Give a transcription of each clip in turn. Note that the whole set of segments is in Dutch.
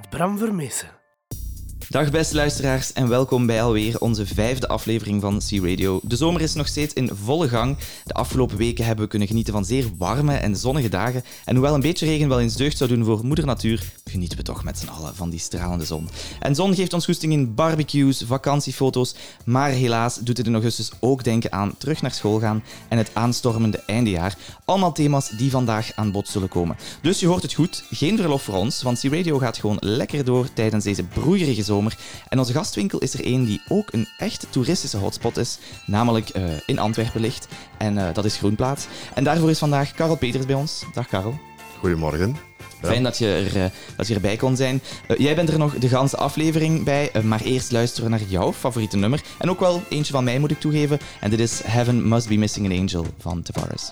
met Bram Vermessen. Dag beste luisteraars en welkom bij alweer onze vijfde aflevering van C-Radio. De zomer is nog steeds in volle gang. De afgelopen weken hebben we kunnen genieten van zeer warme en zonnige dagen. En hoewel een beetje regen wel eens deugd zou doen voor moeder natuur, genieten we toch met z'n allen van die stralende zon. En zon geeft ons goesting in barbecues, vakantiefoto's, maar helaas doet het in augustus ook denken aan terug naar school gaan en het aanstormende eindejaar. Allemaal thema's die vandaag aan bod zullen komen. Dus je hoort het goed, geen verlof voor ons, want C-Radio gaat gewoon lekker door tijdens deze broeierige zomer. En onze gastwinkel is er één die ook een echte toeristische hotspot is, namelijk eh, in Antwerpen ligt. En eh, dat is Groenplaats. En daarvoor is vandaag Karel Peters bij ons. Dag Karel. Goedemorgen. Fijn dat je, er, eh, dat je erbij kon zijn. jij bent er nog de ganse aflevering bij, maar eerst luisteren naar jouw favoriete nummer. En ook wel eentje van mij moet ik toegeven. En dit is Heaven Must Be Missing an Angel van Tavares.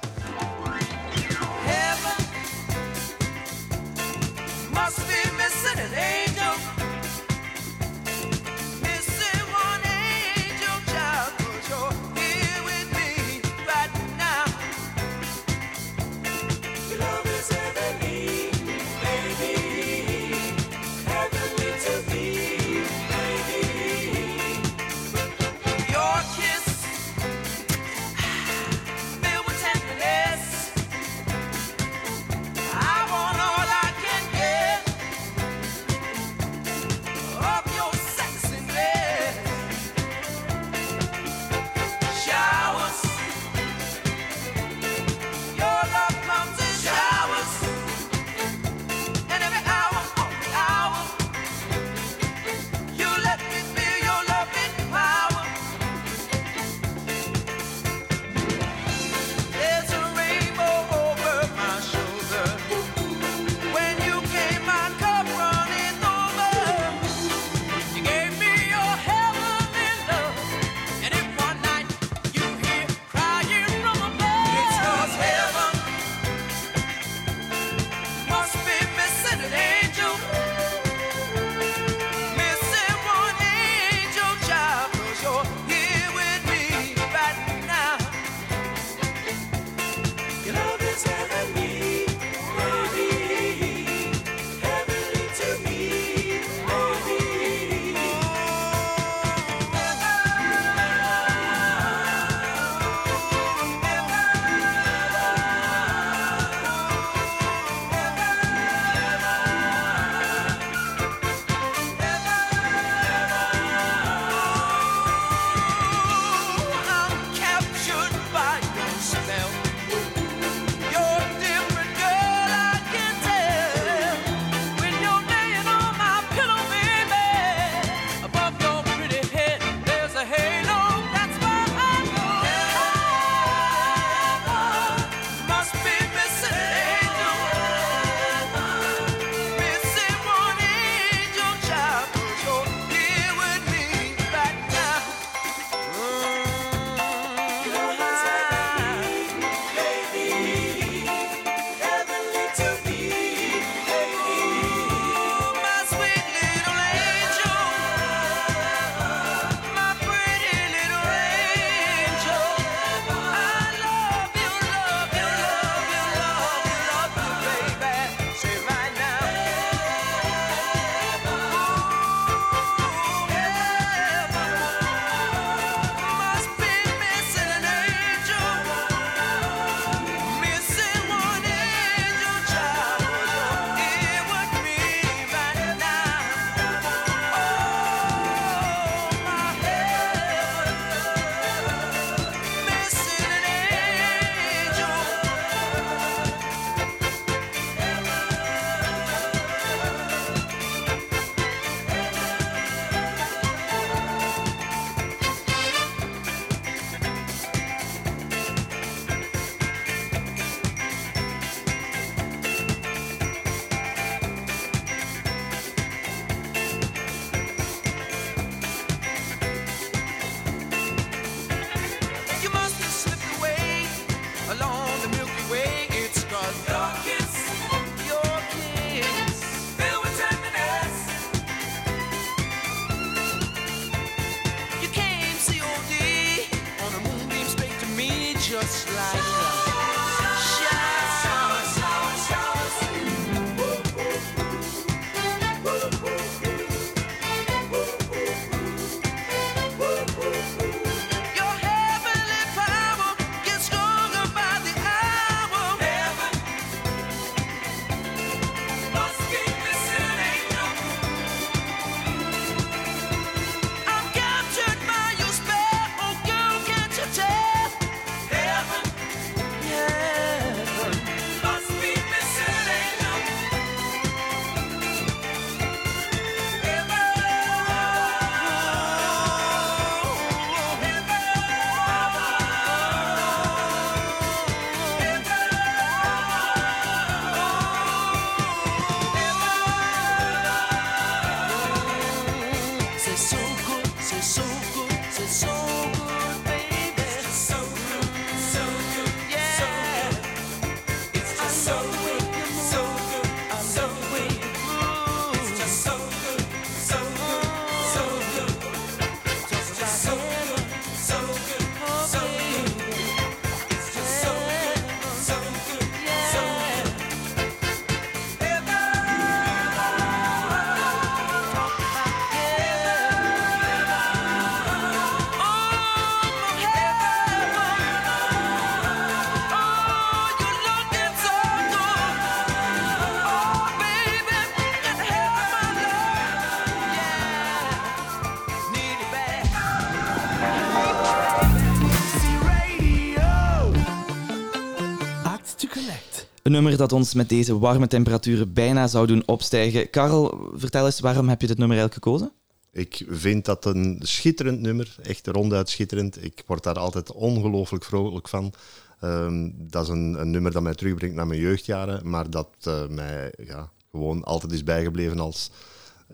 Nummer dat ons met deze warme temperaturen bijna zou doen opstijgen. Karel, vertel eens, waarom heb je dit nummer eigenlijk gekozen? Ik vind dat een schitterend nummer, echt ronduit schitterend. Ik word daar altijd ongelooflijk vrolijk van. Ehm, dat is een, een, nummer dat mij terugbrengt naar mijn jeugdjaren, maar dat uh, mij ja, gewoon altijd is bijgebleven als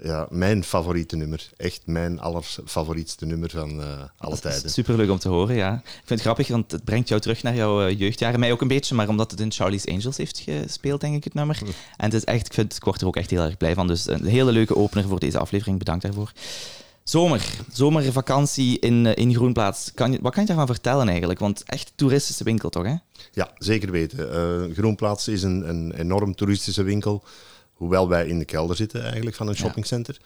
ja, mijn favoriete nummer. Echt mijn allerfavorietste nummer van uh, alle tijden. Superleuk om te horen, ja. Ik vind het grappig, want het brengt jou terug naar jouw uh, jeugdjaren. Mij ook een beetje, maar omdat het in Charlie's Angels heeft gespeeld, denk ik, het nummer. En het is echt, ik, vind, ik word er ook echt heel erg blij van. Dus een hele leuke opener voor deze aflevering. Bedankt daarvoor. Zomer, zomervakantie in, uh, in Groenplaats. Kan je, wat kan je daarvan vertellen eigenlijk? Want echt toeristische winkel toch, hè? Ja, zeker weten. Groenplaats is een, een enorm toeristische winkel. Hoewel wij in de kelder zitten eigenlijk van een shoppingcenter,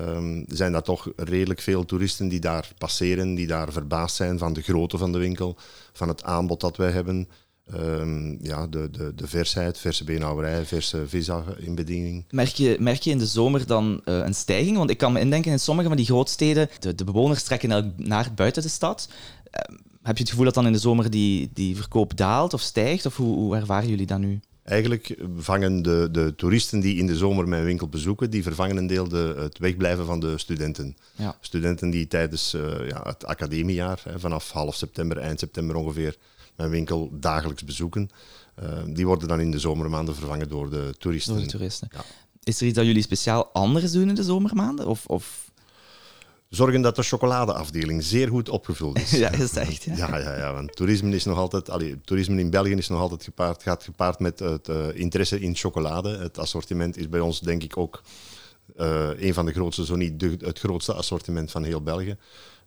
um, zijn er toch redelijk veel toeristen die daar passeren, die daar verbaasd zijn van de grootte van de winkel, van het aanbod dat wij hebben. Um, ja, de, de, de versheid, verse beenhouwerij, verse visa in bediening. Merk je, merk je in de zomer dan uh, een stijging? Want ik kan me indenken, in sommige van die grootsteden, de, de bewoners trekken naar buiten de stad. Uh, heb je het gevoel dat dan in de zomer die, die verkoop daalt of stijgt? Of hoe, hoe ervaren jullie dat nu? Eigenlijk vangen de, de toeristen die in de zomer mijn winkel bezoeken, die vervangen een deel de, het wegblijven van de studenten. Ja. Studenten die tijdens uh, ja, het academiejaar, hè, vanaf half september, eind september ongeveer, mijn winkel dagelijks bezoeken. Uh, die worden dan in de zomermaanden vervangen door de toeristen. Door de toeristen. Ja. Is er iets dat jullie speciaal anders doen in de zomermaanden? Of, of zorgen dat de chocoladeafdeling zeer goed opgevuld is. Ja, is echt. Ja, ja, ja, ja want toerisme is nog altijd, allee, toerisme in België is nog altijd gepaard, gaat gepaard met het uh, interesse in chocolade. Het assortiment is bij ons denk ik ook uh, een van de grootste, zo niet de, het grootste assortiment van heel België.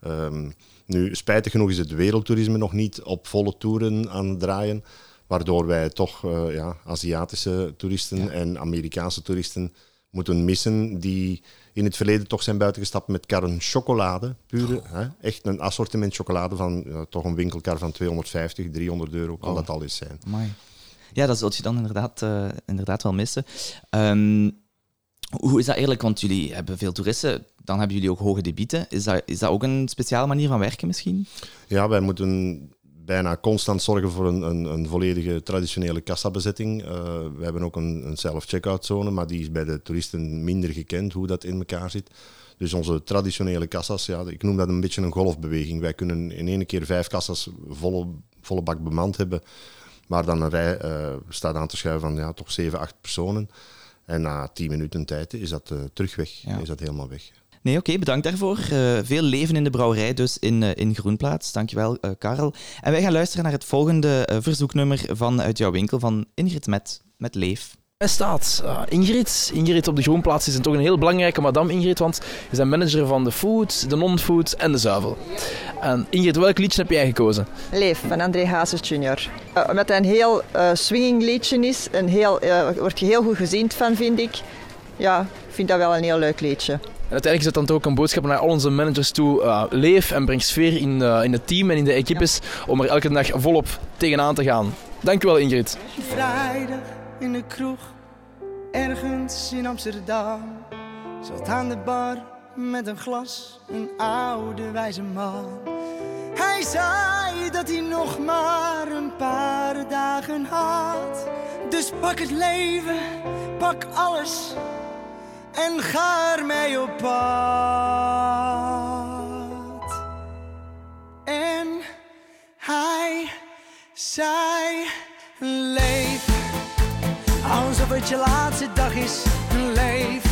Um, nu, spijtig genoeg is het wereldtoerisme nog niet op volle toeren aan het draaien, waardoor wij toch uh, ja, Aziatische toeristen ja. en Amerikaanse toeristen moeten missen die in het verleden toch zijn buitengestapt met karren chocolade. Pure, oh. hè? Echt een assortiment chocolade van toch een winkelkar van 250, 300 euro kan oh. dat al eens zijn. Amai. Ja, dat zult je dan inderdaad, uh, inderdaad wel missen. Um, hoe is dat eigenlijk? Want jullie hebben veel toeristen, dan hebben jullie ook hoge debieten. Is dat, is dat ook een speciale manier van werken misschien? Ja, wij moeten bijna constant zorgen voor een, een, een volledige traditionele kassabezetting. Uh, we hebben ook een, een self-checkout zone, maar die is bij de toeristen minder gekend hoe dat in elkaar zit. Dus onze traditionele kassas, ja, ik noem dat een beetje een golfbeweging. Wij kunnen in één keer vijf kassas volle, volle bak bemand hebben, maar dan een rij uh, staat aan te schuiven van ja, toch zeven, acht personen. En na tien minuten tijd is dat uh, terug weg, ja. is dat helemaal weg. Nee, oké, okay, bedankt daarvoor. Uh, veel leven in de brouwerij dus in, uh, in Groenplaats. Dankjewel, uh, Karel. En wij gaan luisteren naar het volgende verzoeknummer van uit jouw winkel van Ingrid Met, met Leef. Hij staat Ingrid. Ingrid op de Groenplaats is een toch een heel belangrijke madame Ingrid, want je bent manager van de food, de non-food en de zuivel. En Ingrid, welk liedje heb jij gekozen? Leef, van André Hazes Jr. omdat hij een heel swinging liedje is, een heel, wordt je heel goed gezien van, vind ik. Ja, ik vind dat wel een heel leuk liedje. En uiteindelijk is dat dan ook een boodschap naar al onze managers toe. Uh, leef en breng sfeer in, uh, in het team en in de equipes om er elke dag volop tegenaan te gaan. Dankjewel Ingrid. Vrijdag in de kroeg, ergens in Amsterdam. Zat aan de bar met een glas, een oude wijze man. Hij zei dat hij nog maar een paar dagen had. Dus pak het leven, pak alles en ga ermee op pad. En hij zei: Leef alsof het je laatste dag is. Leef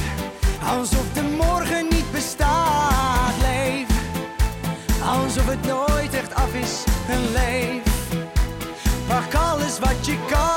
alsof de morgen niet bestaat. Leef alsof het nooit echt af is. Leef pak alles wat je kan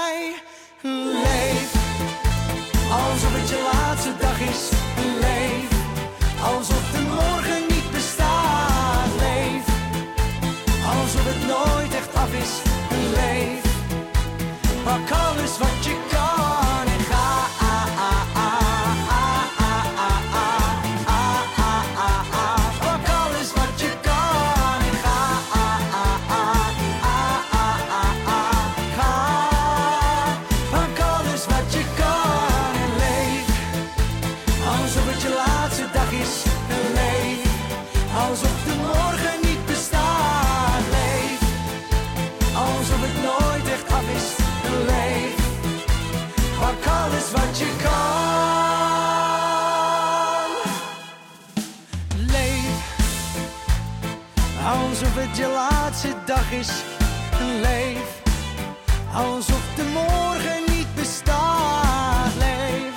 Alsof de morgen niet bestaat. Leef alsof het nooit echt af is. Leef pak alles wat je Alsof het nooit echt af is en leef. Pak alles wat je kan. Leef. Alsof het je laatste dag is en leef. Alsof de morgen niet bestaat. Leef.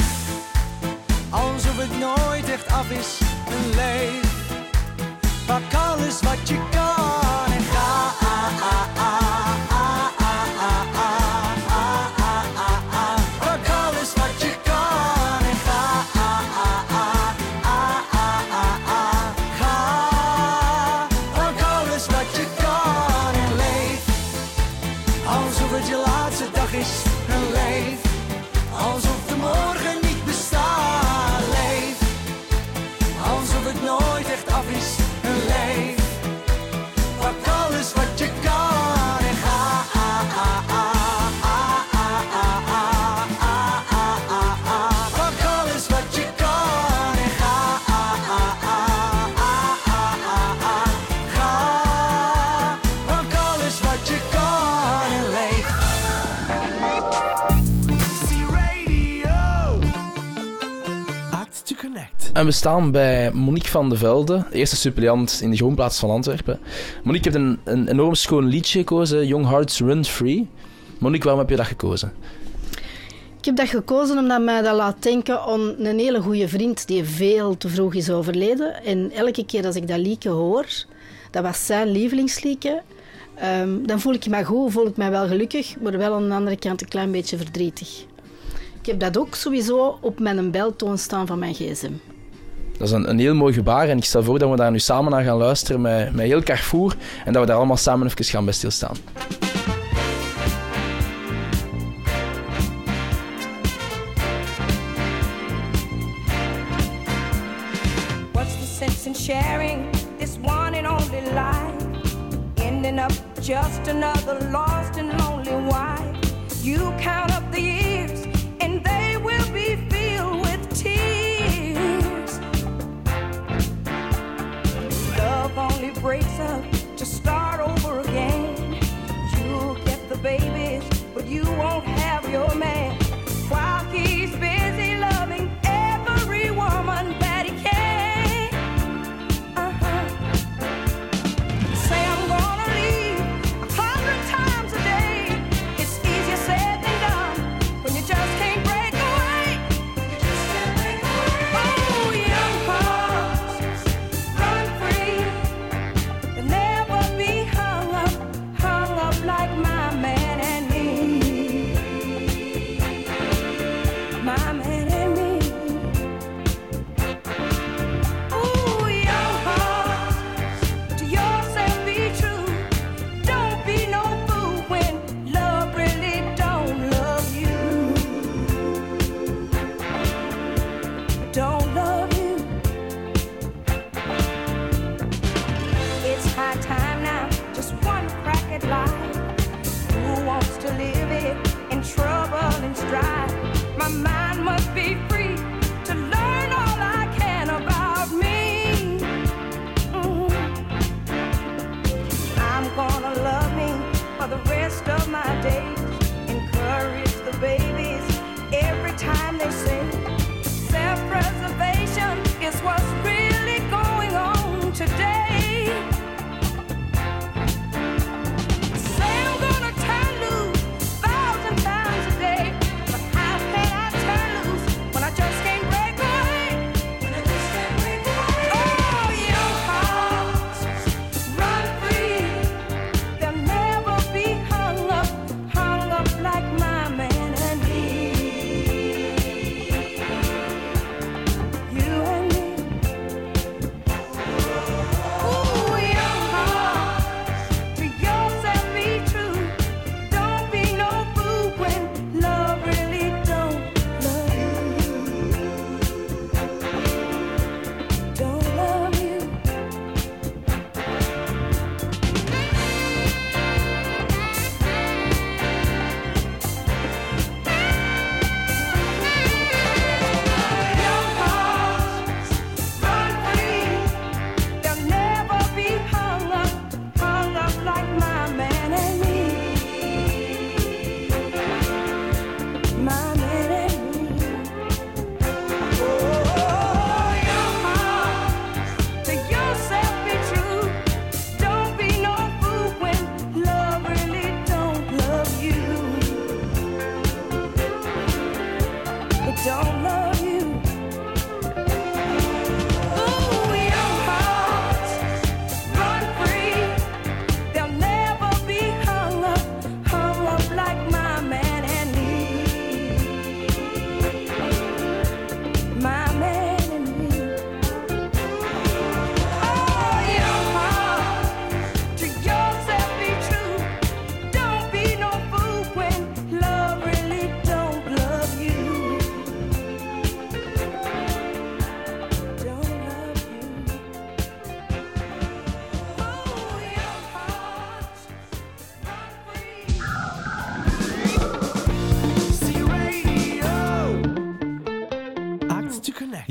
Alsof het nooit echt af is en leef. Pak alles wat je kan En we staan bij Monique van de Velde, eerste suppleant in de Groenplaats van Antwerpen. Monique heeft een, een enorm schoon liedje gekozen, Young Hearts Run Free. Monique, waarom heb je dat gekozen? Ik heb dat gekozen omdat mij dat laat denken aan een hele goede vriend die veel te vroeg is overleden. En elke keer als ik dat liedje hoor, dat was zijn lievelingsliedje, ehm, dan voel ik me goed, voel ik me wel gelukkig, maar wel aan de andere kant een klein beetje verdrietig. Ik heb dat ook sowieso op mijn beltoon staan van mijn gsm. Dat is een, een heel mooi gebaar en ik stel voor dat we daar nu samen naar gaan luisteren met, met heel Carrefour en dat we daar allemaal samen even gaan bij stilstaan.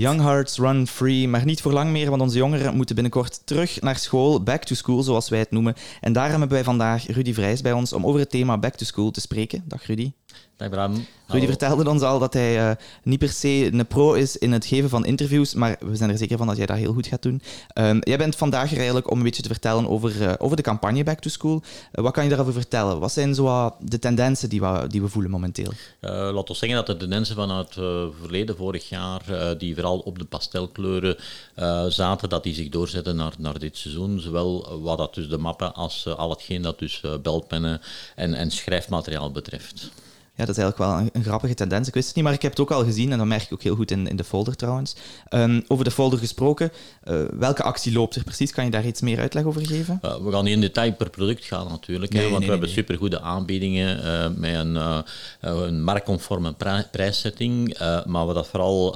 Young Hearts Run Free, maar niet voor lang meer, want onze jongeren moeten binnenkort terug naar school, back to school zoals wij het noemen. En daarom hebben wij vandaag Rudy Vrijs bij ons om over het thema back to school te spreken. Dag Rudy. Dag Bram. Rudy vertelde ons al dat hij uh, niet per se een pro is in het geven van interviews, maar we zijn er zeker van dat jij dat heel goed gaat doen. Um, jij bent vandaag er eigenlijk om een beetje te vertellen over, uh, over de campagne Back to School. Uh, wat kan je daarover vertellen? Wat zijn zo de tendensen die we, die we voelen momenteel? laten we zeggen dat de tendensen vanuit het verleden, vorig jaar, die vooral op de pastelkleuren zaten, dat die zich doorzetten naar, naar dit seizoen. Zowel wat dat dus de mappen als al hetgeen dat dus belpennen en, en schrijfmateriaal betreft ja, dat is eigenlijk wel een, een, grappige tendens. Ik wist het niet, maar ik heb het ook al gezien en dat merk ik ook heel goed in, in de folder trouwens. Um, over de folder gesproken, uh, welke actie loopt er precies? Kan je daar iets meer uitleg over geven? Uh, we gaan niet in detail per product gaan natuurlijk, nee, hè, want nee, we nee, hebben supergoede aanbiedingen uh, met een, een marktconforme prijszetting. maar wat dat vooral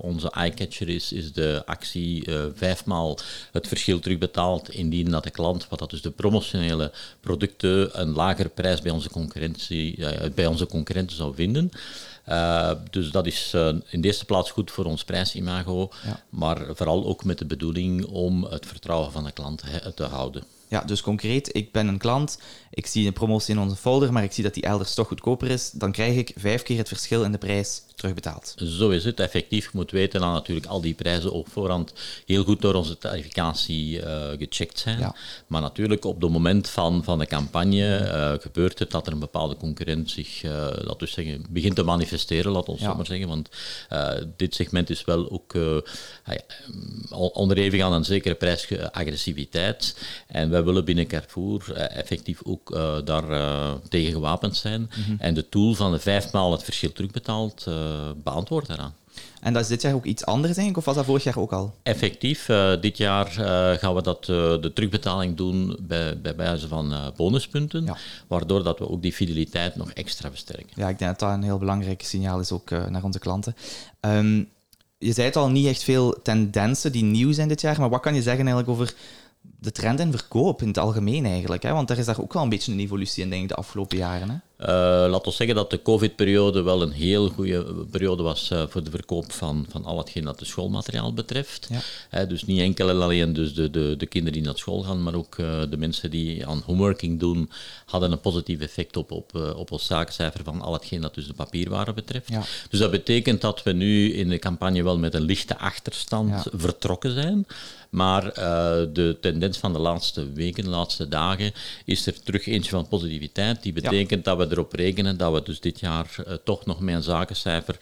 onze eyecatcher is, is de actie vijfmaal het verschil terugbetaald indien dat de klant, wat dat dus de promotionele producten, een lagere prijs bij onze concurrentie, bij onze concurrentie concurrenten zou vinden. Uh, dus dat is uh, in de eerste plaats goed voor ons prijsimago, ja. maar vooral ook met de bedoeling om het vertrouwen van de klant te houden. Ja, dus concreet, ik ben een klant, ik zie een promotie in onze folder, maar ik zie dat die elders toch goedkoper is, dan krijg ik vijf keer het verschil in de prijs terugbetaald. Zo is het. Effectief, je moet weten dat natuurlijk al die prijzen op voorhand heel goed door onze tarificatie uh, gecheckt zijn. Ja. Maar natuurlijk op het moment van, van de campagne uh, gebeurt het dat er een bepaalde concurrent zich, uh, laten we zeggen, begint te manifesteren, laat ons ja. zo maar zeggen. Want dit segment is wel ook onderhevig aan een zekere prijsagressiviteit. En wij willen binnen Carrefour effectief ook daar tegen gewapend zijn. Mm -hmm. En de tool van de vijfmaal het verschil terugbetaald beantwoord daaraan. En dat is dit jaar ook iets anders, denk ik, of was dat vorig jaar ook al? Effectief. Uh, dit jaar uh, gaan we dat, uh, de terugbetaling doen bij, bij wijze van bonuspunten, ja. waardoor dat we ook die fideliteit nog extra versterken. Ja, ik denk dat dat een heel belangrijk signaal is ook naar onze klanten. Um, je zei het al, niet echt veel tendensen die nieuw zijn dit jaar, maar wat kan je zeggen eigenlijk over de trend in verkoop in het algemeen eigenlijk? Hè? Want daar is daar ook wel een beetje een evolutie in, denk ik, de afgelopen jaren. Hè? Uh, laat ons zeggen dat de COVID-periode wel een heel goede periode was uh, voor de verkoop van, van al hetgeen dat de schoolmateriaal betreft. Ja. Uh, dus niet enkel en alleen dus de, de, de kinderen die naar school gaan, maar ook de mensen die aan homeworking doen, hadden een positief effect op, op, op ons zakencijfer van al hetgeen dat dus de papierwaren betreft. Ja. Dus dat betekent dat we nu in de campagne wel met een lichte achterstand ja. vertrokken zijn. Maar de tendens van de laatste weken, de laatste dagen, is er terug eentje van positiviteit. Die betekent dat we erop rekenen dat we dus dit jaar uh, toch nog met een zakencijfer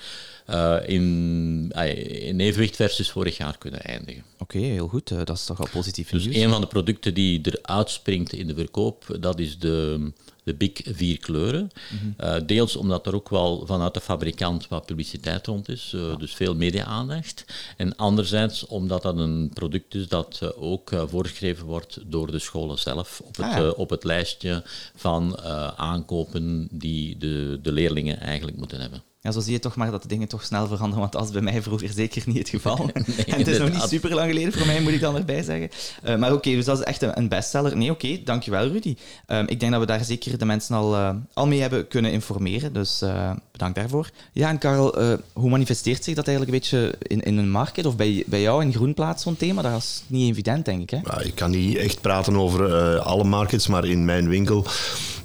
uh, in, uh, in evenwicht versus vorig jaar kunnen eindigen. Oké, okay, heel goed. dat is toch wel positief Dus een van de producten die eruit springt in de verkoop, dat is de, de Big vier kleuren. Mm -hmm. uh, deels omdat er ook wel vanuit de fabrikant wat publiciteit rond is, ja. dus veel media-aandacht. En anderzijds omdat dat een product is dat ook voorgeschreven wordt door de scholen zelf op het, ah, ja. op het lijstje van aankopen die de, de leerlingen eigenlijk moeten hebben. Ja, zo zie je toch maar dat de dingen toch snel veranderen, want dat is bij mij vroeger zeker niet het geval. nee, en het is nog niet super lang geleden voor mij, moet ik dan erbij zeggen. Uh, maar oké, okay, dus dat is echt een, bestseller. Nee, oké, okay, dankjewel Rudy. Um, ik denk dat we daar zeker de mensen al, uh, al mee hebben kunnen informeren, dus uh, bedankt daarvoor. Ja, en Karel, hoe manifesteert zich dat eigenlijk een beetje in, in een market of bij, bij jou in Groenplaats, zo'n thema? Dat is niet evident, denk ik. Hè? Ja, ik kan niet echt praten over alle markets, maar in mijn winkel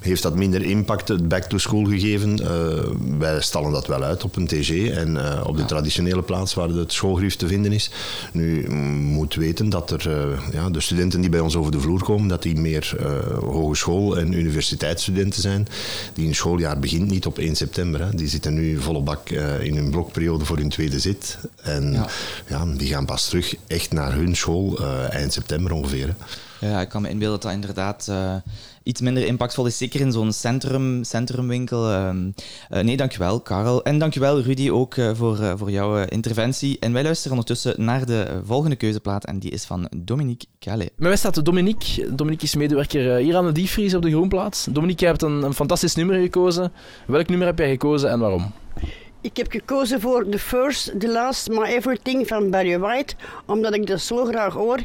heeft dat minder impact, het back-to-school gegeven. wij stallen dat wel uit op een TG en uh, op de ja. traditionele plaats waar het schoolgrief te vinden is. Nu moet weten dat er uh, ja, de studenten die bij ons over de vloer komen, dat die meer uh, hogeschool- en universiteitsstudenten zijn. Die hun schooljaar begint niet op 1 september. Hè. Die zitten nu volle bak in hun blokperiode voor hun tweede zit. En ja. ja. die gaan pas terug echt naar hun school eind september ongeveer. Hè. Ja, ik kan me inbeelden dat dat inderdaad iets minder impactvol is, zeker in zo'n centrum, centrumwinkel. Uh, nee, dankjewel, Karel. En dankjewel, Rudy, ook uh, voor, voor jouw interventie. En wij luisteren ondertussen naar de volgende keuzeplaat, en die is van Dominique Calais. Met mij staat Dominique. Dominique is medewerker hier aan de Diefries op de Groenplaats. Dominique, jij hebt een, een fantastisch nummer gekozen. Welk nummer heb jij gekozen en waarom? Ik heb gekozen voor The First, The Last, My Everything van Barry White, omdat ik dat zo graag hoor.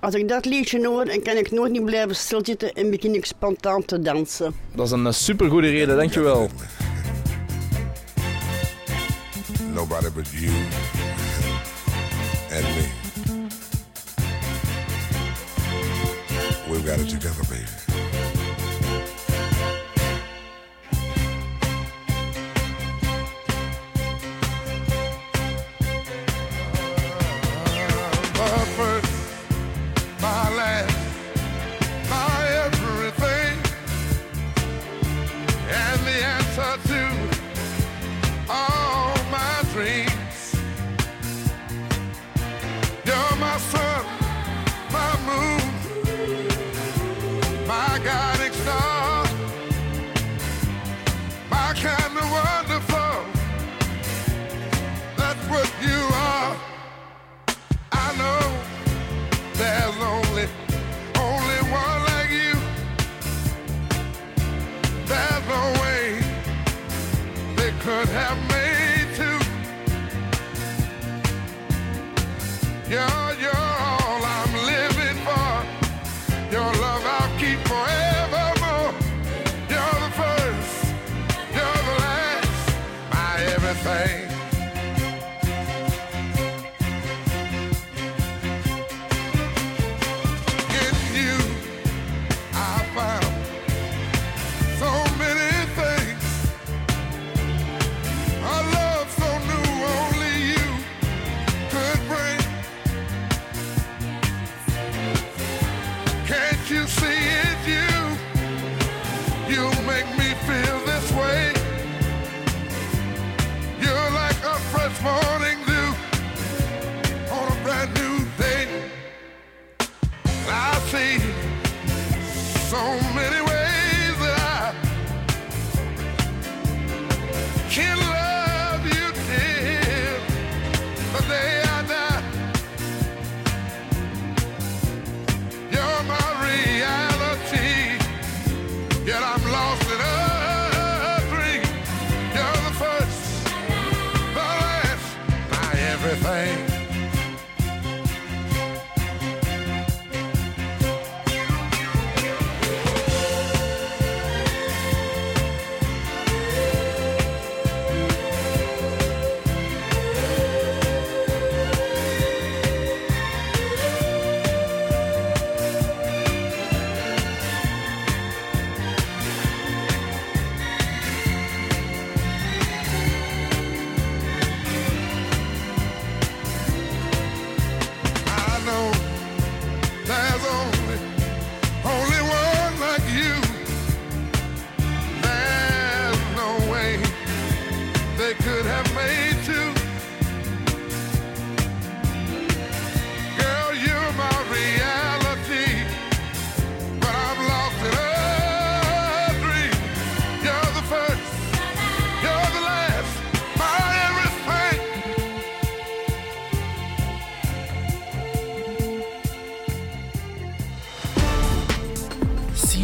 Als ik dat liedje hoor, dan kan ik nooit niet blijven stilzitten en begin ik spontaan te dansen. Dat is een supergoede reden, dankjewel. Nobody but you. and me. We've got it together, baby.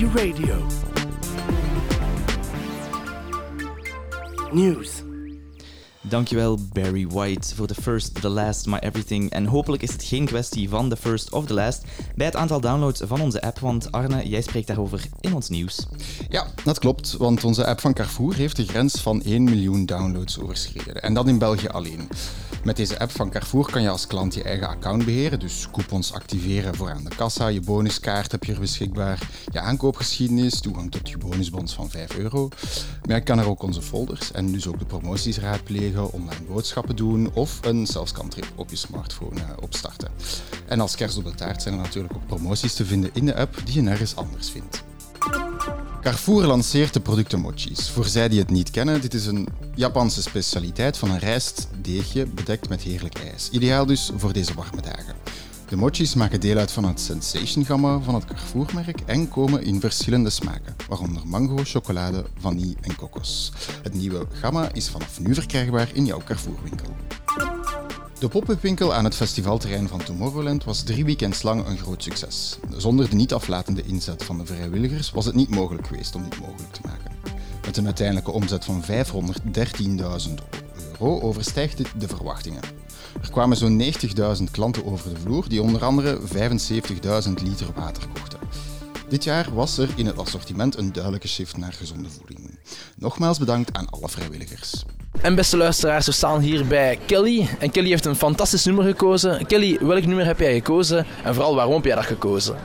Radio. News. Dankjewel Barry White voor The First, The Last, My Everything. En hopelijk is het geen kwestie van The First of The Last bij het aantal downloads van onze app, want Arne, jij spreekt daarover in ons nieuws. Ja, dat klopt, want onze app van Carrefour heeft de grens van 1 miljoen downloads overschreden. En dat in België alleen. Met deze app van Carrefour kan je als klant je eigen account beheren, dus coupons activeren voor aan de kassa, je bonuskaart heb je er beschikbaar, je aankoopgeschiedenis, toegang tot je bonusbons van 5 euro. Maar je kan er ook onze folders en dus ook de promoties raadplegen, online boodschappen doen of een selfscantrip op je smartphone eh, opstarten. En als kerst op de taart zijn er natuurlijk ook promoties te vinden in de app die je nergens anders vindt. Carrefour lanceert de producten mochis. Voor zij die het niet kennen, dit is een Japanse specialiteit van een rijstdeegje bedekt met heerlijk ijs. Ideaal dus voor deze warme dagen. De mochis maken deel uit van het Sensation-gamma van het Carrefour-merk en komen in verschillende smaken, waaronder mango, chocolade, vanille en kokos. Het nieuwe gamma is vanaf nu verkrijgbaar in jouw Carrefour-winkel. De pop-up winkel aan het festivalterrein van Tomorrowland was drie weekends lang een groot succes. Zonder de niet aflatende inzet van de vrijwilligers was het niet mogelijk geweest om dit mogelijk te maken. Met een uiteindelijke omzet van 513.000 euro overstijgt dit de verwachtingen. Er kwamen zo'n 90.000 klanten over de vloer die onder andere 75.000 liter water kochten. Dit jaar was er in het assortiment een duidelijke shift naar gezonde voeding. Nogmaals bedankt aan alle vrijwilligers. En beste luisteraars, we staan hier bij Kelly. En Kelly heeft een fantastisch nummer gekozen. Kelly, welk nummer heb jij gekozen? En vooral waarom heb jij dat gekozen?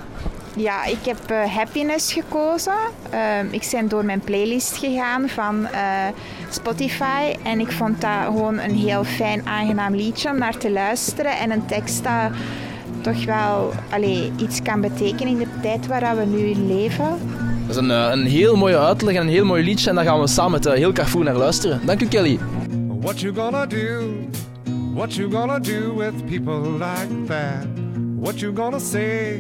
Ja, ik heb eh, Happiness gekozen. Ehm, ik ben door mijn playlist gegaan van eh, Spotify. En ik vond dat gewoon een heel fijn, aangenaam liedje om naar te luisteren. En een tekst dat toch wel allee, iets kan betekenen in de tijd waar we nu in leven. Dat is een, eh, een heel mooie uitleg en een heel mooi liedje. En daar gaan we samen met heel Carrefour naar luisteren. Dank u, Kelly. What you gonna do? What you gonna do with people like that? What you gonna say?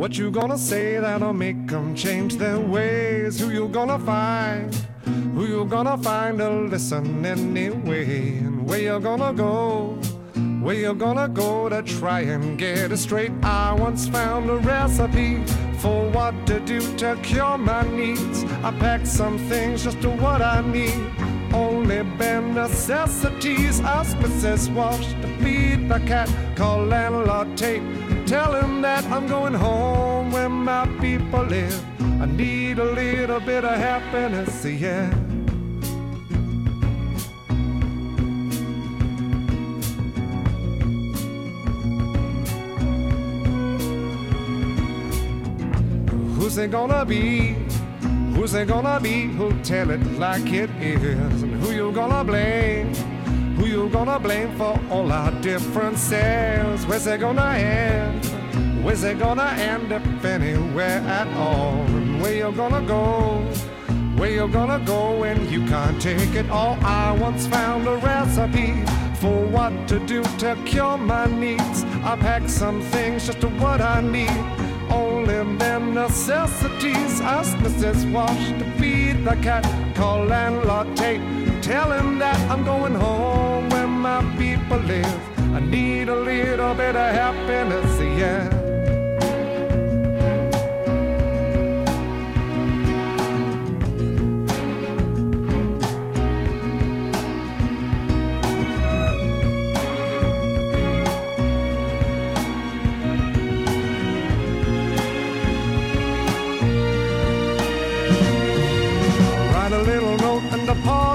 What you gonna say that'll make them change their ways? Who you gonna find? Who you gonna find to listen anyway? And where you gonna go? Where you gonna go to try and get it straight? I once found a recipe for what to do to cure my needs. I packed some things just to what I need. Only bare necessities. Ask Mrs. Wash to feed the cat. Call landlord Tate. Tell him that I'm going home where my people live. I need a little bit of happiness, yeah. Who's it gonna be? Who's it gonna be who'll tell it like it is? And who you gonna blame? Who you gonna blame for all our differences? Where's it gonna end? Where's it gonna end if anywhere at all? Where you gonna go? Where you gonna go when you can't take it all? I once found a recipe for what to do to cure my needs. I packed some things just to what I need. Only them necessities. Ask Mrs. Wash to feed the cat. Call landlord Tate. Tell him that I'm going home where my people live. I need a little bit of happiness, yeah.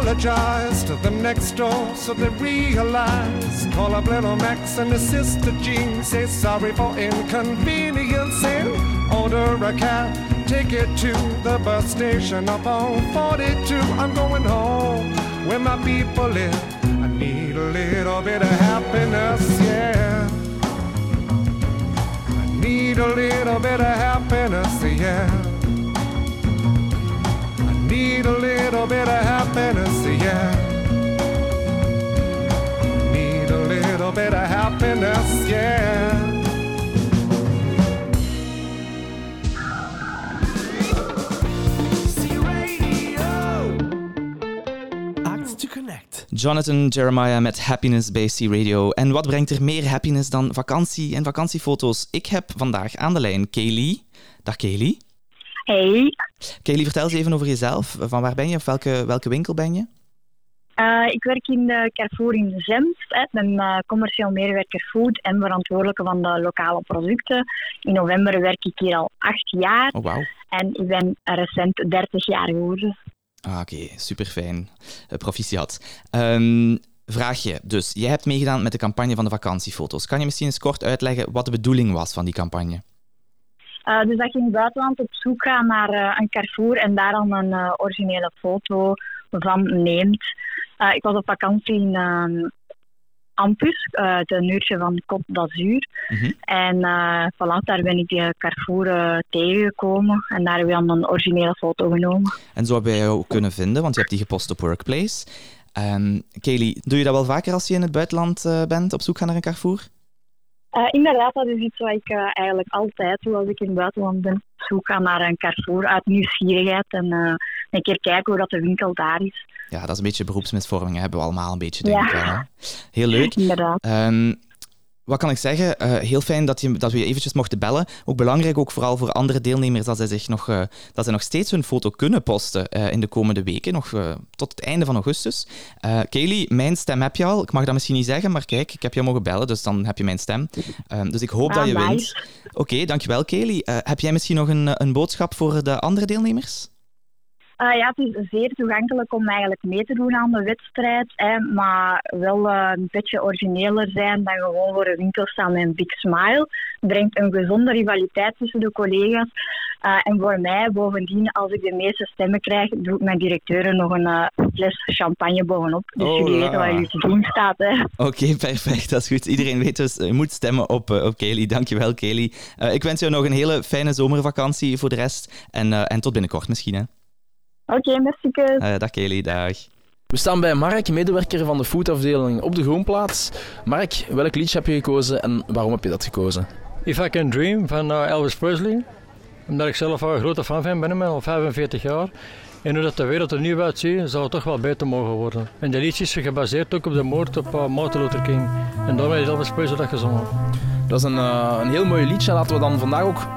Apologize to the next door so they realize. Call up little Max and his sister Jean. Say sorry for inconvenience and order a cab. Take it to the bus station up on 42. I'm going home where my people live. I need a little bit of happiness, yeah. I need a little bit of happiness, yeah. Little bit of happiness, yeah. Need a little bit of happiness, yeah. Act to Connect. Jonathan Jeremiah met Happiness bij C Radio. En wat brengt er meer happiness dan vakantie en vakantiefoto's? Ik heb vandaag aan de lijn Kaylee. Dag Kaylee. Hey, Kaylee, vertel eens even over jezelf. Van waar ben je of welke, welke winkel ben je? eh, ik werk in de Carrefour in Zemst. hè. Ik ben eh, commercieel medewerker food en verantwoordelijke van de lokale producten. In november werk ik hier al acht jaar Oh, wauw. en ik ben recent 30 jaar geworden. Ah, Oké, super fijn. proficiat. Ehm, vraagje. Dus, jij hebt meegedaan met de campagne van de vakantiefoto's. Kan je misschien eens kort uitleggen wat de bedoeling was van die campagne? Eh, dus dat je in het buitenland op zoek gaat naar eh, een Carrefour en daar dan een eh, originele foto van neemt. Ik was op vakantie in ehm, Ampus, het een uurtje van Côte d'Azur. En eh voilà, daar ben ik die Carrefour tegengekomen en daar heb ik dan een originele foto genomen. En zo hebben wij jou kunnen vinden, want je hebt die gepost op Workplace. Ehm Kaylee, doe je dat wel vaker als je in het buitenland bent, op zoek gaan naar een Carrefour? Eh, inderdaad, dat is iets wat ik eh, eigenlijk altijd doe als ik in het buitenland ben. Zoek gaan naar een Carrefour uit nieuwsgierigheid en eh, een keer kijken hoe dat de winkel daar is. Ja, dat is een beetje beroepsmisvorming, hebben we allemaal een beetje, denk Ja. ik wel. Hè? Heel leuk. Inderdaad. Ehm, wat kan ik zeggen? Eh, heel fijn dat, je, dat we je eventjes mochten bellen. Ook belangrijk, ook vooral voor andere deelnemers, dat zij, zich nog, eh, dat zij nog steeds hun foto kunnen posten eh, in de komende weken, nog tot het einde van augustus. Kaylee, mijn stem heb je al. Ik mag dat misschien niet zeggen, maar kijk, ik heb je mogen bellen, dus dan heb je mijn stem. Ehm, dus ik hoop Ah, dat je nice. wint. Oké, dankjewel. Eh, heb jij misschien nog een, een boodschap voor de andere deelnemers? Eh, ja, het is zeer toegankelijk om eigenlijk mee te doen aan de wedstrijd, hè, maar wel eh, een beetje origineler zijn dan gewoon voor een winkel staan met een big smile. Brengt een gezonde rivaliteit tussen de collega's. Eh, en voor mij, bovendien, als ik de meeste stemmen krijg, doe ik mijn directeuren nog een eh, fles champagne bovenop. Dus Oh, jullie weten wat jullie te doen staat. Oké, perfect. Dat is goed. Iedereen weet dus, je moet stemmen op, op Kelly. Dankjewel, Kelly. Ik wens jou nog een hele fijne zomervakantie voor de rest. En, en tot binnenkort misschien. Hè. Oké, merci. Eh, dag Kelly, dag. We staan bij Mark, medewerker van de foodafdeling op de Groenplaats. Mark, welk liedje heb je gekozen en waarom heb je dat gekozen? If I Can Dream van eh, Elvis Presley. Omdat ik zelf een grote fan van ben, al 45 jaar. En hoe dat de wereld er nu uitziet, zal het toch wel beter mogen worden. En de liedje is gebaseerd ook op de moord op uh, Martin Luther King. En daarom heeft Elvis Presley dat gezongen. Dat is een, eh, een heel mooi liedje. Laten we dan vandaag ook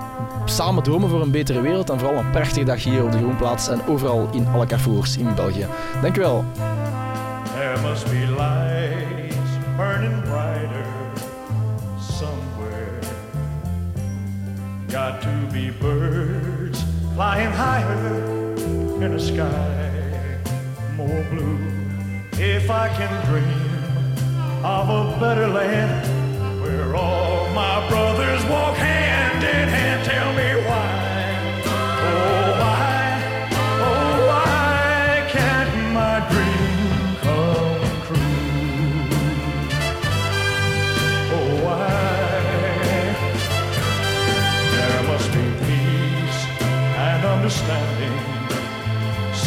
samen dromen voor een betere wereld. En vooral een prachtige dag hier op de Groenplaats en overal in alle carrefours in België. Dankjewel. There must be lights burning brighter somewhere. Got to be birds flying higher in a sky more blue. If I can dream of a better land where all my brothers walk hand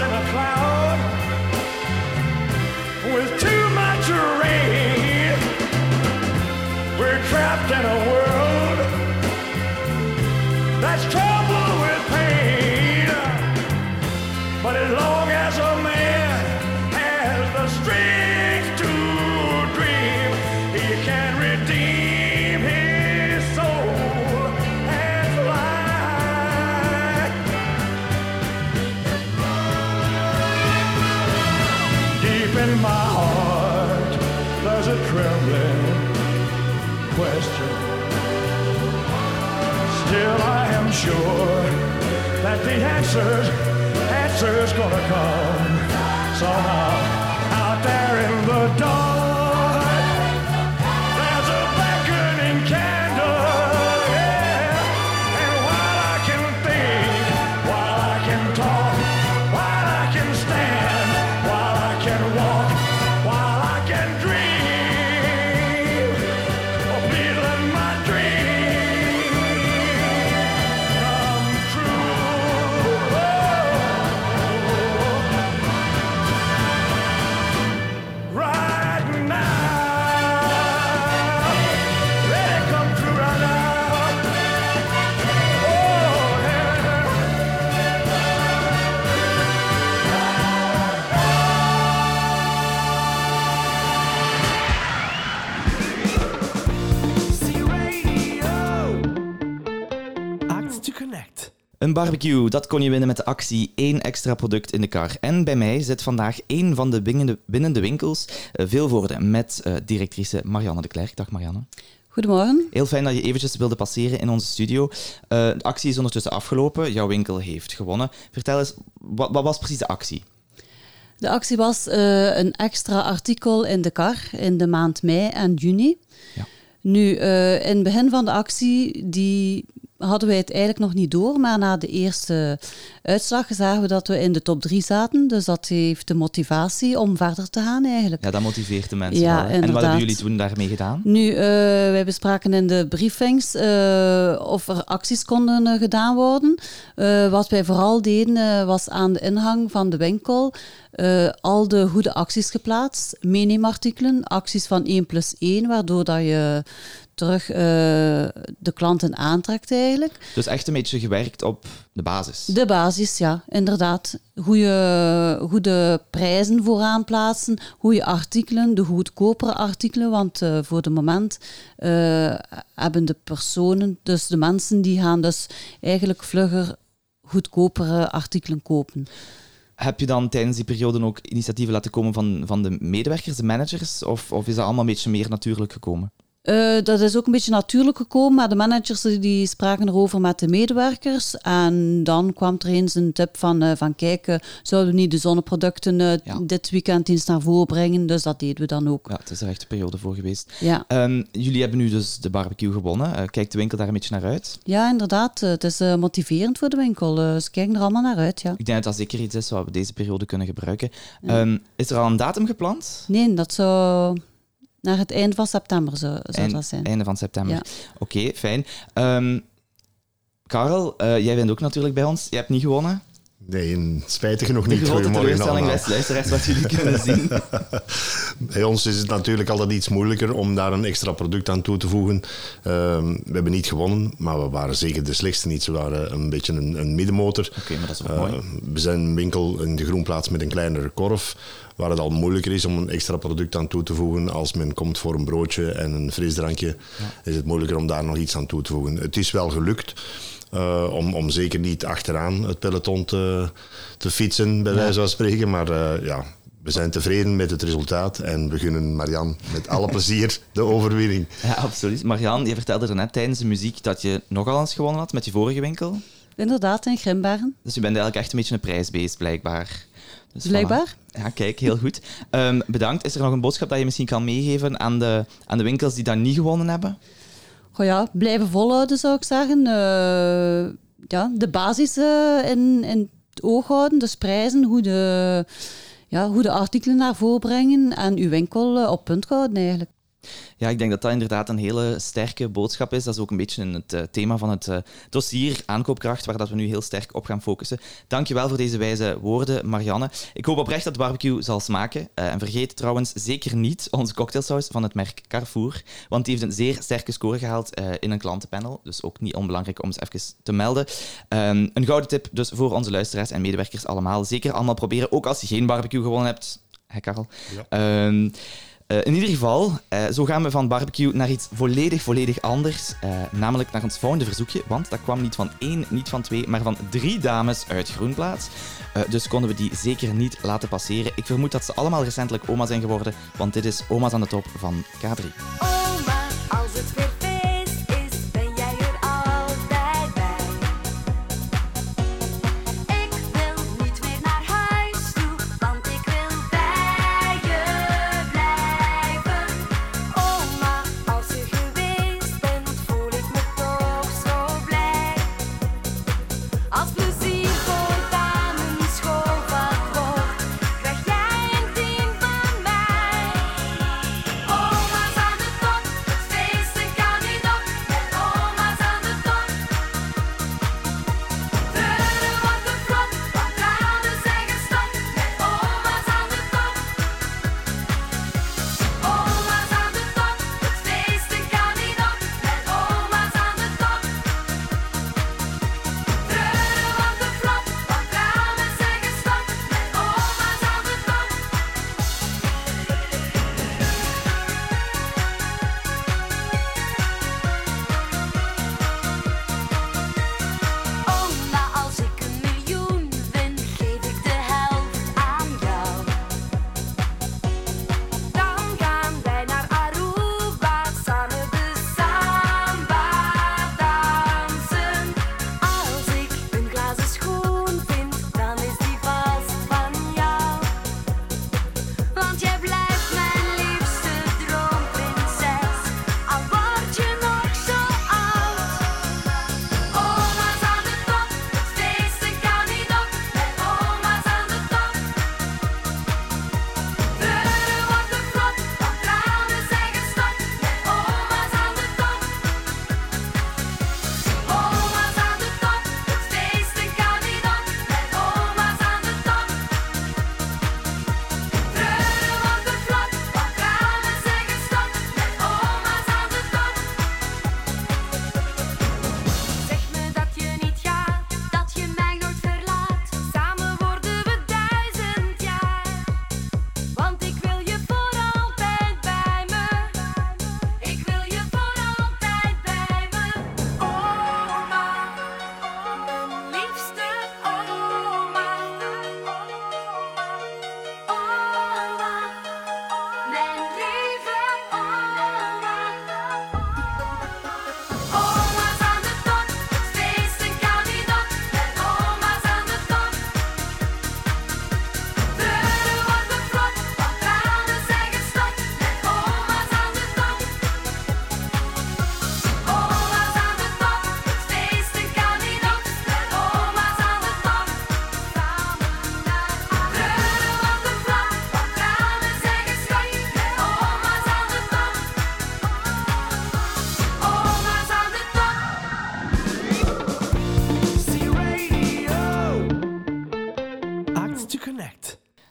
in a cloud the answers, answers gonna come somehow Een barbecue, dat kon je winnen met de actie één extra product in de kar. En bij mij zit vandaag één van de binnen de, binnen de winkels, uh, Vilvoorde, met uh, directrice Marianne de Klerk. Dag Marianne. Goedemorgen. Heel fijn dat je eventjes wilde passeren in onze studio. Uh, de actie is ondertussen afgelopen, jouw winkel heeft gewonnen. Vertel eens, wat, wat was precies de actie? De actie was uh, een extra artikel in de kar in de maand mei en juni. Ja. Nu, uh, in het begin van de actie, die hadden wij het eigenlijk nog niet door, maar na de eerste uitslag zagen we dat we in de top 3 zaten. Dus dat heeft de motivatie om verder te gaan eigenlijk. Ja, dat motiveert de mensen ja, wel. En wat hebben jullie toen daarmee gedaan? Nu, uh, wij bespraken in de briefings uh, of er acties konden uh, gedaan worden. wat wij vooral deden was aan de ingang van de winkel eh, al de goede acties geplaatst. Meeneemartikelen, acties van 1 plus 1, waardoor dat je terug eh, de klanten aantrekt eigenlijk. Dus echt een beetje gewerkt op de basis. De basis, ja, inderdaad. Goede, goede prijzen vooraan plaatsen, goede artikelen, de goedkopere artikelen, want eh, voor het moment eh, hebben de personen, dus de mensen, die gaan dus eigenlijk vlugger goedkopere artikelen kopen. Heb je dan tijdens die periode ook initiatieven laten komen van, van de medewerkers, de managers? Of, of is dat allemaal een beetje meer natuurlijk gekomen? Uh, dat is ook een beetje natuurlijk gekomen, maar de managers die spraken erover met de medewerkers. En dan kwam er eens een tip van, uh, van kijk, zouden we niet de zonneproducten uh, ja. dit weekend eens naar voren brengen? Dus dat deden we dan ook. Ja, het is er echt een periode voor geweest. Ja. Um, jullie hebben nu dus de barbecue gewonnen. kijkt de winkel daar een beetje naar uit? Ja, inderdaad. het is motiverend voor de winkel. ze kijken er allemaal naar uit, ja. Ik denk dat dat zeker iets is wat we deze periode kunnen gebruiken. Ja. Um, is er al een datum gepland? Nee, dat zou naar het einde van september zou, zou Eind, dat zijn. Einde van september. Ja. Oké, okay, fijn. Um, Karel, uh, jij bent ook natuurlijk bij ons. Je hebt niet gewonnen. Nee, spijtig genoeg niet. De grote Goedemorgen teleurstelling, allemaal. beste luisteraars, wat jullie kunnen zien. Bij ons is het natuurlijk altijd iets moeilijker om daar een extra product aan toe te voegen. Uh, we hebben niet gewonnen, maar we waren zeker de slechtste niet. We waren een beetje een, een middenmotor. Oké, okay, maar dat is ook uh, mooi. We zijn een winkel in de Groenplaats met een kleinere korf, waar het al moeilijker is om een extra product aan toe te voegen. Als men komt voor een broodje en een frisdrankje, ja. is het moeilijker om daar nog iets aan toe te voegen. Het is wel gelukt. Uh, om, om zeker niet achteraan het peloton te, te fietsen, bij ja. wijze van spreken. Maar uh, ja, we zijn tevreden met het resultaat en we gunnen Marian met alle plezier de overwinning. Ja, absoluut. Marian, je vertelde er net tijdens de muziek dat je nogal eens gewonnen had met je vorige winkel. Inderdaad, in Grimbaren. Dus je bent eigenlijk echt een beetje een prijsbeest, blijkbaar. Dus Blijkbaar. Voilà. Ja, kijk, heel goed. Um, bedankt. Is er nog een boodschap dat je misschien kan meegeven aan de, aan de winkels die dat niet gewonnen hebben? Goh ja, blijven volhouden zou ik zeggen. Uh, ja, de basis uh, in, in het oog houden, dus prijzen, hoe de, ja, hoe de artikelen naar voren brengen en uw winkel uh, op punt houden eigenlijk. Ja, ik denk dat dat inderdaad een hele sterke boodschap is. Dat is ook een beetje het uh, thema van het uh, dossier aankoopkracht, waar dat we nu heel sterk op gaan focussen. Dankjewel voor deze wijze woorden, Marianne. Ik hoop oprecht dat de barbecue zal smaken. Uh, en vergeet trouwens zeker niet onze cocktailsaus van het merk Carrefour, want die heeft een zeer sterke score gehaald in een klantenpanel. Dus ook niet onbelangrijk om eens even te melden. Um, een gouden tip dus voor onze luisteraars en medewerkers allemaal. Zeker allemaal proberen, ook als je geen barbecue gewonnen hebt. Hé, Karel. Ja. Um, uh, in ieder geval, uh, zo gaan we van barbecue naar iets volledig, volledig anders. Uh, namelijk naar ons volgende verzoekje. Want dat kwam niet van één, niet van twee, maar van drie dames uit Groenplaats. dus konden we die zeker niet laten passeren. Ik vermoed dat ze allemaal recentelijk oma zijn geworden. Want dit is Oma's aan de top van K3.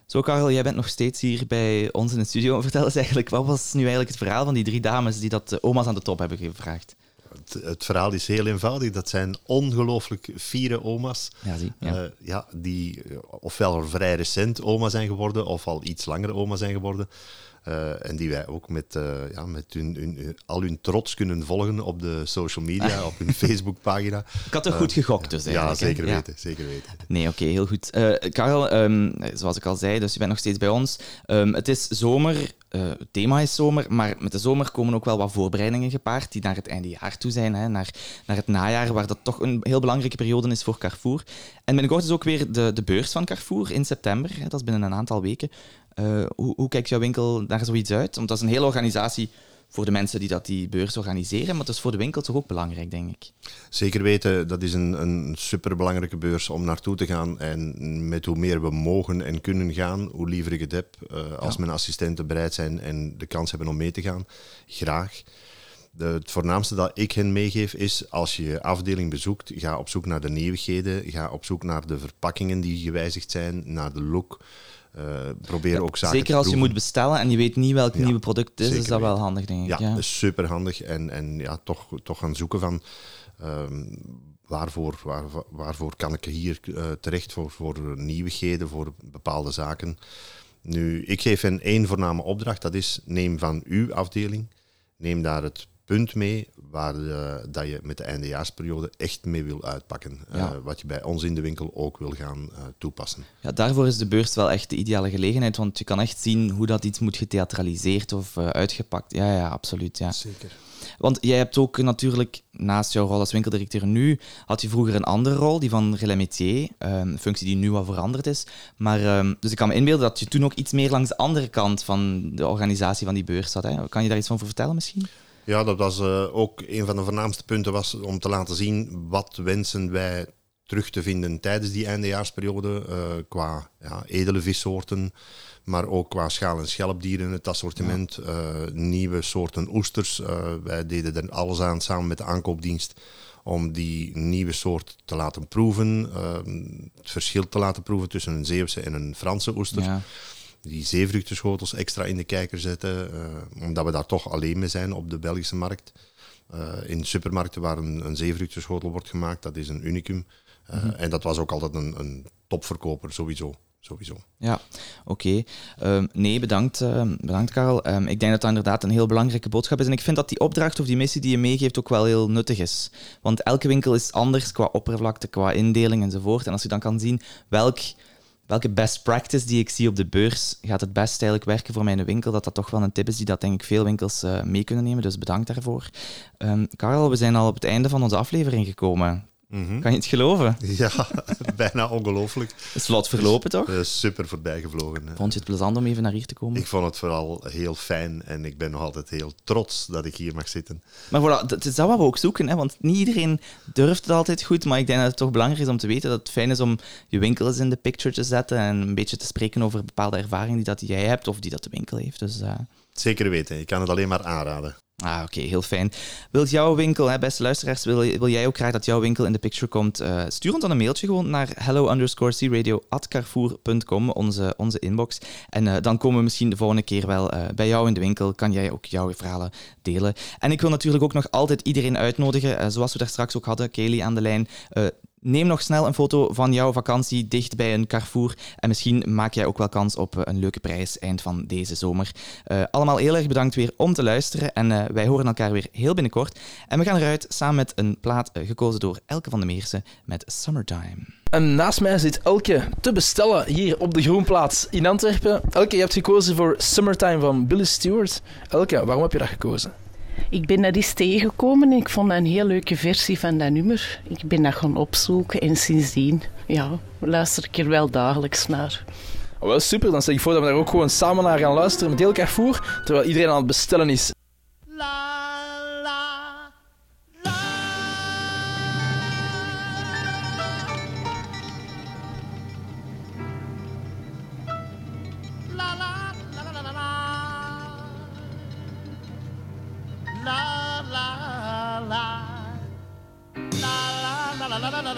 Zo, Karel, jij bent nog steeds hier bij ons in de studio. Vertel eens eigenlijk, wat was nu eigenlijk het verhaal van die drie dames die dat eh, oma's aan de top hebben gevraagd? Het, het verhaal is heel eenvoudig. Dat zijn ongelooflijk fiere oma's. Ja, zie. Ja. Eh, ja, die eh, ofwel vrij recent oma zijn geworden, of al iets langer oma zijn geworden. Eh, en die wij ook met, eh, ja, met hun, hun, al hun trots kunnen volgen op de social media, op hun Facebookpagina. Ik had toch Eh, goed gegokt dus Ja, eigenlijk, hè? zeker Ja. weten. Zeker weten. Nee, oké, heel goed. Karel, ehm, zoals ik al zei, dus je bent nog steeds bij ons. Ehm, het is zomer, het thema is zomer, maar met de zomer komen ook wel wat voorbereidingen gepaard die naar het einde jaar toe zijn, hè, naar, naar het najaar, waar dat toch een heel belangrijke periode is voor Carrefour. En binnenkort is ook weer de, de beurs van Carrefour in september, hè, dat is binnen een aantal weken. Eh, hoe, hoe kijkt jouw winkel daar zoiets uit? Want dat is een hele organisatie voor de mensen die dat die beurs organiseren, maar het is voor de winkel toch ook belangrijk, denk ik. Zeker weten, dat is een, een superbelangrijke beurs om naartoe te gaan. En met hoe meer we mogen en kunnen gaan, hoe liever ik het heb. Eh, als mijn assistenten bereid zijn en de kans hebben om mee te gaan, graag. De, het voornaamste dat ik hen meegeef is, als je je afdeling bezoekt, ga op zoek naar de nieuwigheden, ga op zoek naar de verpakkingen die gewijzigd zijn, naar de look. Eh, probeer ook zaken Zeker te als je moet bestellen en je weet niet welk nieuwe product het is, is dat wel handig, denk ik. Ja, is super handig. En, en ja, toch, toch gaan zoeken van ehm, waarvoor, waar, waarvoor kan ik hier eh, terecht voor, voor nieuwigheden, voor bepaalde zaken. Nu, ik geef hen één voorname opdracht, dat is neem van uw afdeling, neem daar het punt mee waar eh, dat je met de eindejaarsperiode echt mee wil uitpakken. Eh, wat je bij ons in de winkel ook wil gaan eh, toepassen. Ja, daarvoor is de beurs wel echt de ideale gelegenheid, want je kan echt zien hoe dat iets moet getheatraliseerd of eh, uitgepakt. Ja, ja, absoluut. Ja. Zeker. Want jij hebt ook natuurlijk, naast jouw rol als winkeldirecteur nu, had je vroeger een andere rol, die van relais métier, een functie die nu wat veranderd is. Maar, ehm, dus ik kan me inbeelden dat je toen ook iets meer langs de andere kant van de organisatie van die beurs zat. Hè? Kan je daar iets van voor vertellen misschien? Ja, dat was eh, ook een van de voornaamste punten was om te laten zien wat wensen wij terug te vinden tijdens die eindejaarsperiode eh, qua ja, edele vissoorten, maar ook qua schaal- en schelpdieren, het assortiment, eh, nieuwe soorten oesters. Wij deden er alles aan samen met de aankoopdienst om die nieuwe soort te laten proeven, het verschil te laten proeven tussen een Zeeuwse en een Franse oester Ja. Die zeevruchtenschotels extra in de kijker zetten, eh, omdat we daar toch alleen mee zijn op de Belgische markt. Eh, in supermarkten waar een, een zeevruchtenschotel wordt gemaakt, dat is een unicum. Eh, Mhm. En dat was ook altijd een, een topverkoper, sowieso. sowieso. Ja, oké. Ehm, nee, bedankt, ehm, bedankt Karel. Ehm, ik denk dat dat inderdaad een heel belangrijke boodschap is. En ik vind dat die opdracht of die missie die je meegeeft ook wel heel nuttig is. Want elke winkel is anders qua oppervlakte, qua indeling enzovoort. En als je dan kan zien welk, welke best practice die ik zie op de beurs gaat het best eigenlijk werken voor mijn winkel, dat dat toch wel een tip is die dat denk ik veel winkels eh, mee kunnen nemen. Dus bedankt daarvoor. Ehm, Karel, we zijn al op het einde van onze aflevering gekomen. Mhm. Kan je het geloven? Ja, bijna ongelooflijk. Het is vlot verlopen, toch? Eh, super voorbij gevlogen. Vond je het plezant om even naar hier te komen? Ik vond het vooral heel fijn en ik ben nog altijd heel trots dat ik hier mag zitten. Maar voilà, dat is dat wat we ook zoeken, hè? want niet iedereen durft het altijd goed, maar ik denk dat het toch belangrijk is om te weten dat het fijn is om je winkel eens in de picture te zetten en een beetje te spreken over bepaalde ervaringen die dat jij hebt of die dat de winkel heeft. Dus, eh, Zeker weten, ik kan het alleen maar aanraden. Ah, oké, heel fijn. Wilt jouw winkel, hè, beste luisteraars, wil, wil jij ook graag dat jouw winkel in de picture komt? eh, stuur ons dan een mailtje gewoon naar hello underscore onze, onze inbox. En eh, dan komen we misschien de volgende keer wel eh, bij jou in de winkel. Kan jij ook jouw verhalen delen. En ik wil natuurlijk ook nog altijd iedereen uitnodigen, zoals we daar straks ook hadden, Kaylee aan de lijn. Neem nog snel een foto van jouw vakantie dicht bij een Carrefour. En misschien maak jij ook wel kans op eh, een leuke prijs eind van deze zomer. Eh, allemaal heel erg bedankt weer om te luisteren. En eh, wij horen elkaar weer heel binnenkort. En we gaan eruit samen met een plaat gekozen door Elke van de Meersen met Summertime. En naast mij zit Elke te bestellen hier op de Groenplaats in Antwerpen. Elke, je hebt gekozen voor Summertime van Billy Stewart. Elke, waarom heb je dat gekozen? Ik ben dat eens tegengekomen en ik vond dat een heel leuke versie van dat nummer. Ik ben dat gaan opzoeken en sindsdien ja, luister ik er wel dagelijks naar. Oh, wel super, dan stel ik voor dat we daar ook gewoon samen naar gaan luisteren met heel Carrefour, terwijl iedereen aan het bestellen is. la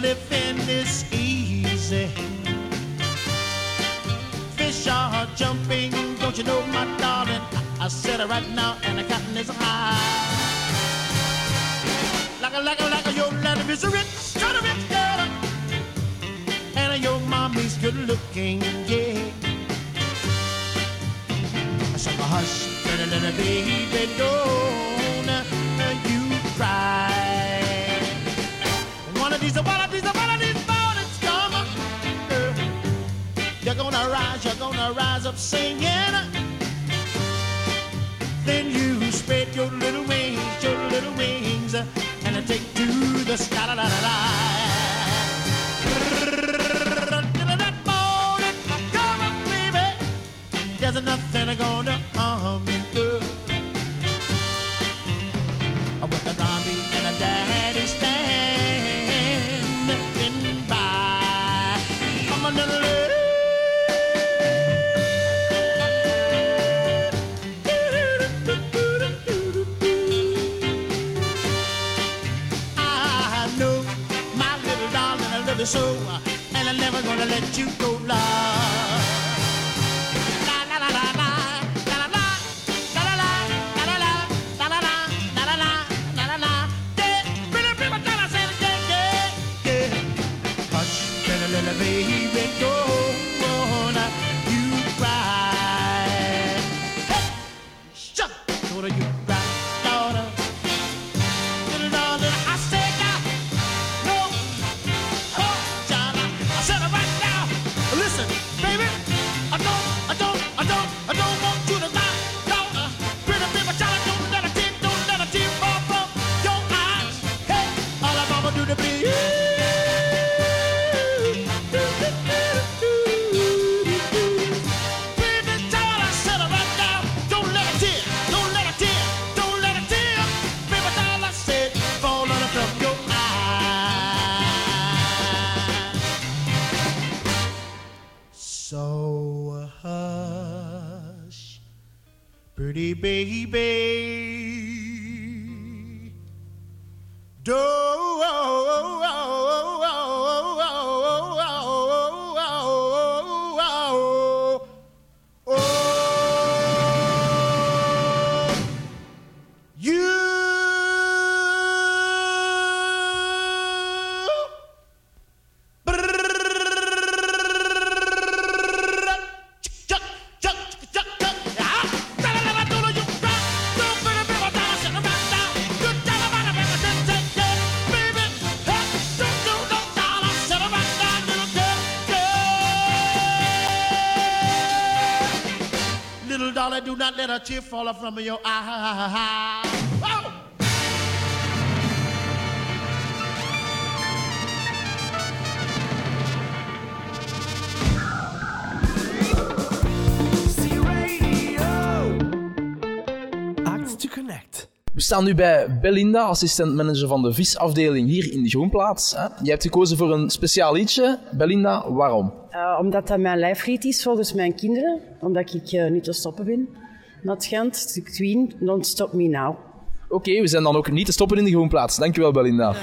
living is easy. Fish are jumping, don't you know, my darling? I, I said it right now, and the cotton is high. Like a, like a, like a, your daddy is a rich, kind rich girl, and your mommy's good looking, yeah. So hush, little, little baby, don't you cry. These, one of these, one of these mornings come. uh, You're gonna rise, you're gonna rise up singing. Then you spread your little wings, your little wings, and take to the sky. La, la, la, la. Morning, come baby. There's nothing I'm gonna and I'm never gonna let you go, love. Tear fall from your eye. Oh! Act to Connect. We staan nu bij Belinda, assistent-manager van de visafdeling hier in de Groenplaats. hè. Je hebt gekozen voor een speciaal liedje. Belinda, waarom? Eh, omdat dat mijn lijflied is volgens mijn kinderen. Omdat ik eh, niet te stoppen ben. Met Gent, de Queen, Don't Stop Me Now. Oké, we zijn dan ook niet te stoppen in de Groenplaats. Dankjewel, Belinda.